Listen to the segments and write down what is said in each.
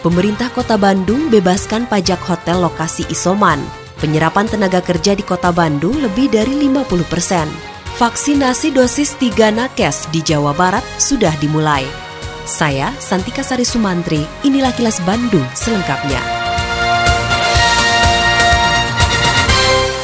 Pemerintah Kota Bandung bebaskan pajak hotel lokasi isoman. Penyerapan tenaga kerja di Kota Bandung lebih dari 50 persen. Vaksinasi dosis 3 nakes di Jawa Barat sudah dimulai. Saya, Santika Sari Sumantri, inilah kilas Bandung selengkapnya.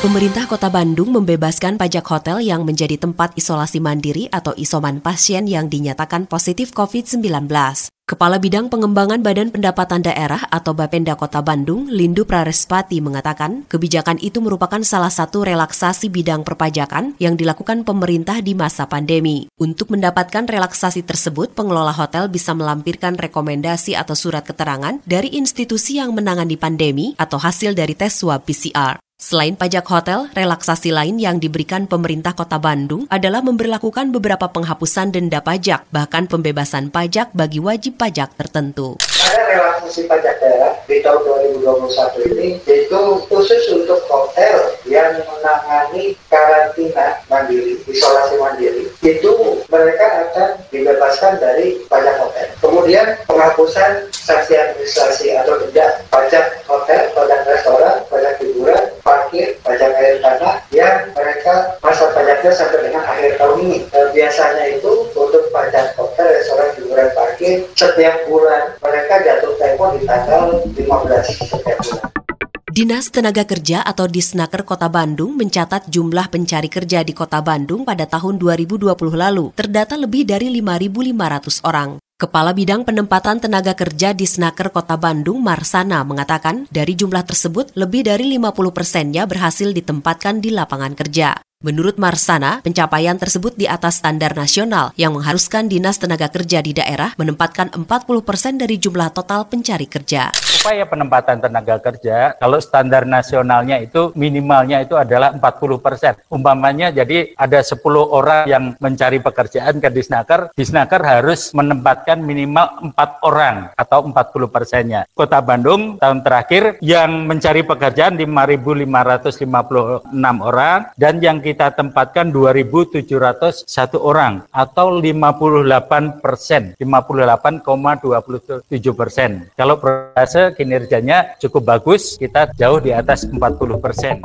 Pemerintah Kota Bandung membebaskan pajak hotel yang menjadi tempat isolasi mandiri atau isoman pasien yang dinyatakan positif COVID-19. Kepala Bidang Pengembangan Badan Pendapatan Daerah atau Bapenda Kota Bandung, Lindu Prarespati mengatakan, kebijakan itu merupakan salah satu relaksasi bidang perpajakan yang dilakukan pemerintah di masa pandemi. Untuk mendapatkan relaksasi tersebut, pengelola hotel bisa melampirkan rekomendasi atau surat keterangan dari institusi yang menangani pandemi atau hasil dari tes swab PCR. Selain pajak hotel, relaksasi lain yang diberikan pemerintah kota Bandung adalah memberlakukan beberapa penghapusan denda pajak, bahkan pembebasan pajak bagi wajib pajak tertentu. Ada relaksasi pajak daerah di tahun 2021 ini, yaitu khusus untuk hotel yang menangani karantina mandiri, isolasi mandiri, itu mereka akan dibebaskan dari pajak hotel. Kemudian penghapusan sanksi administrasi atau denda pajak hotel, pajaknya sampai dengan akhir tahun ini. E, biasanya itu untuk pajak hotel, restoran, hiburan, parkir setiap bulan mereka jatuh tempo di tanggal 15 setiap bulan. Dinas Tenaga Kerja atau Disnaker Kota Bandung mencatat jumlah pencari kerja di Kota Bandung pada tahun 2020 lalu terdata lebih dari 5.500 orang. Kepala Bidang Penempatan Tenaga Kerja di Snaker Kota Bandung, Marsana, mengatakan dari jumlah tersebut lebih dari 50 persennya berhasil ditempatkan di lapangan kerja. Menurut Marsana, pencapaian tersebut di atas standar nasional yang mengharuskan Dinas Tenaga Kerja di daerah menempatkan 40 persen dari jumlah total pencari kerja. Upaya penempatan tenaga kerja, kalau standar nasionalnya itu minimalnya itu adalah 40 persen. Umpamanya jadi ada 10 orang yang mencari pekerjaan ke Disnaker, Disnaker harus menempatkan minimal 4 orang atau 40 persennya. Kota Bandung tahun terakhir yang mencari pekerjaan 5.556 orang dan yang kita tempatkan 2.701 orang atau 58 persen, 58,27 persen. Kalau persentase kinerjanya cukup bagus, kita jauh di atas 40 persen.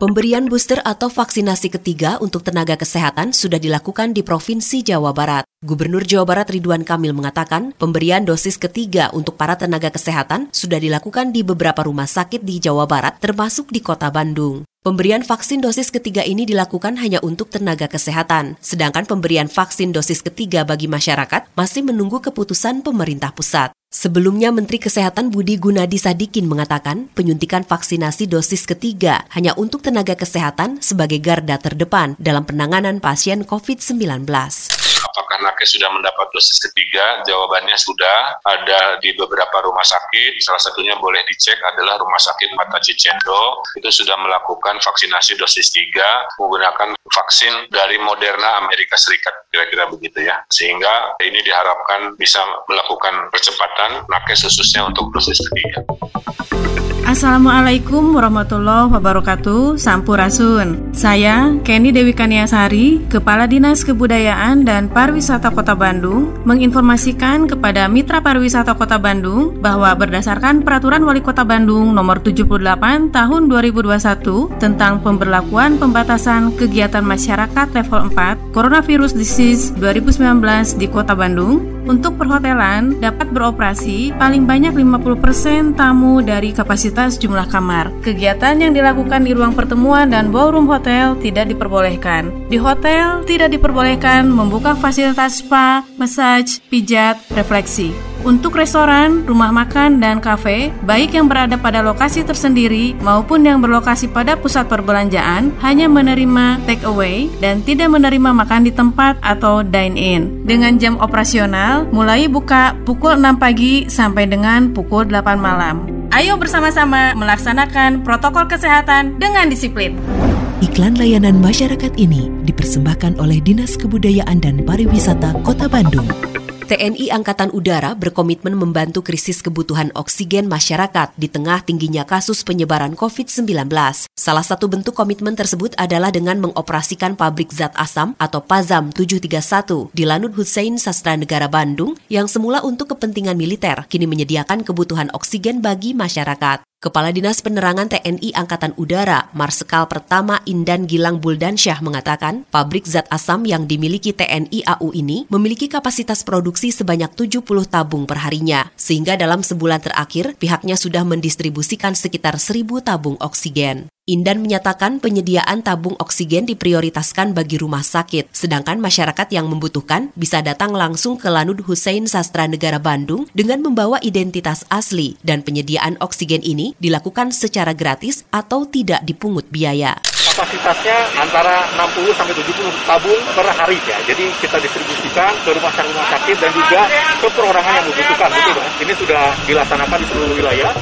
Pemberian booster atau vaksinasi ketiga untuk tenaga kesehatan sudah dilakukan di Provinsi Jawa Barat. Gubernur Jawa Barat Ridwan Kamil mengatakan pemberian dosis ketiga untuk para tenaga kesehatan sudah dilakukan di beberapa rumah sakit di Jawa Barat termasuk di kota Bandung. Pemberian vaksin dosis ketiga ini dilakukan hanya untuk tenaga kesehatan, sedangkan pemberian vaksin dosis ketiga bagi masyarakat masih menunggu keputusan pemerintah pusat. Sebelumnya Menteri Kesehatan Budi Gunadi Sadikin mengatakan penyuntikan vaksinasi dosis ketiga hanya untuk tenaga kesehatan sebagai garda terdepan dalam penanganan pasien COVID-19 apakah nakes sudah mendapat dosis ketiga? Jawabannya sudah ada di beberapa rumah sakit. Salah satunya boleh dicek adalah Rumah Sakit Mata Cicendo. Itu sudah melakukan vaksinasi dosis tiga menggunakan vaksin dari Moderna Amerika Serikat. Kira-kira begitu ya. Sehingga ini diharapkan bisa melakukan percepatan nakes khususnya untuk dosis ketiga. Assalamualaikum warahmatullahi wabarakatuh. Sampurasun. Saya Kenny Dewi Kaniasari Kepala Dinas Kebudayaan dan Pariwisata Kota Bandung Menginformasikan kepada Mitra Pariwisata Kota Bandung Bahwa berdasarkan Peraturan Wali Kota Bandung Nomor 78 Tahun 2021 Tentang pemberlakuan pembatasan kegiatan masyarakat level 4 Coronavirus Disease 2019 di Kota Bandung untuk perhotelan dapat beroperasi paling banyak 50% tamu dari kapasitas jumlah kamar. Kegiatan yang dilakukan di ruang pertemuan dan ballroom hotel tidak diperbolehkan. Di hotel tidak diperbolehkan membuka fasilitas spa, massage, pijat, refleksi. Untuk restoran, rumah makan, dan kafe, baik yang berada pada lokasi tersendiri maupun yang berlokasi pada pusat perbelanjaan, hanya menerima take away dan tidak menerima makan di tempat atau dine-in. Dengan jam operasional, mulai buka pukul 6 pagi sampai dengan pukul 8 malam. Ayo bersama-sama melaksanakan protokol kesehatan dengan disiplin. Iklan layanan masyarakat ini dipersembahkan oleh Dinas Kebudayaan dan Pariwisata Kota Bandung. TNI Angkatan Udara berkomitmen membantu krisis kebutuhan oksigen masyarakat di tengah tingginya kasus penyebaran COVID-19. Salah satu bentuk komitmen tersebut adalah dengan mengoperasikan pabrik zat asam atau PAZAM 731 di Lanut Hussein Sastra Negara Bandung yang semula untuk kepentingan militer kini menyediakan kebutuhan oksigen bagi masyarakat. Kepala Dinas Penerangan TNI Angkatan Udara, Marsekal Pertama Indan Gilang Buldansyah mengatakan, pabrik zat asam yang dimiliki TNI AU ini memiliki kapasitas produksi sebanyak 70 tabung perharinya, sehingga dalam sebulan terakhir pihaknya sudah mendistribusikan sekitar 1000 tabung oksigen. Indan menyatakan penyediaan tabung oksigen diprioritaskan bagi rumah sakit, sedangkan masyarakat yang membutuhkan bisa datang langsung ke Lanud Hussein Sastra Negara Bandung dengan membawa identitas asli dan penyediaan oksigen ini dilakukan secara gratis atau tidak dipungut biaya kapasitasnya antara 60 sampai 70 tabung per hari ya. Jadi kita distribusikan ke rumah sakit rumah sakit dan juga ke perorangan yang membutuhkan. Betul, Ini sudah dilaksanakan di seluruh wilayah.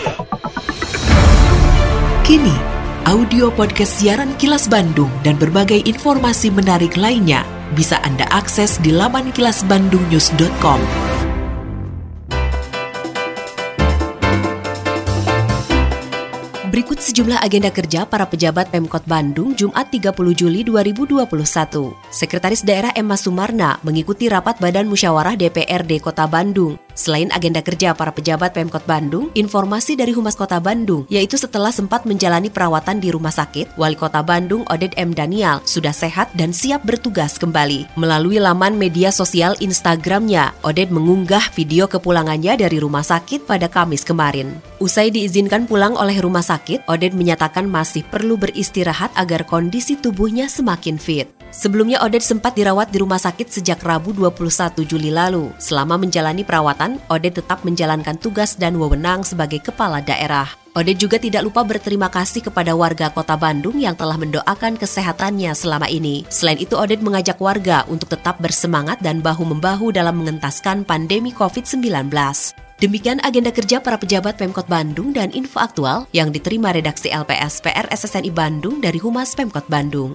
Kini audio podcast siaran Kilas Bandung dan berbagai informasi menarik lainnya bisa Anda akses di laman kilasbandungnews.com. Berikut sejumlah agenda kerja para pejabat Pemkot Bandung Jumat 30 Juli 2021. Sekretaris Daerah Emma Sumarna mengikuti rapat Badan Musyawarah DPRD Kota Bandung. Selain agenda kerja para pejabat Pemkot Bandung, informasi dari Humas Kota Bandung, yaitu setelah sempat menjalani perawatan di rumah sakit, Wali Kota Bandung Oded M. Daniel sudah sehat dan siap bertugas kembali. Melalui laman media sosial Instagramnya, Oded mengunggah video kepulangannya dari rumah sakit pada Kamis kemarin. Usai diizinkan pulang oleh rumah sakit, Oded menyatakan masih perlu beristirahat agar kondisi tubuhnya semakin fit. Sebelumnya Oded sempat dirawat di rumah sakit sejak Rabu 21 Juli lalu. Selama menjalani perawatan, Oded tetap menjalankan tugas dan wewenang sebagai kepala daerah. Oded juga tidak lupa berterima kasih kepada warga kota Bandung yang telah mendoakan kesehatannya selama ini. Selain itu, Oded mengajak warga untuk tetap bersemangat dan bahu-membahu dalam mengentaskan pandemi COVID-19. Demikian agenda kerja para pejabat Pemkot Bandung dan info aktual yang diterima redaksi LPS PR SSNI Bandung dari Humas Pemkot Bandung.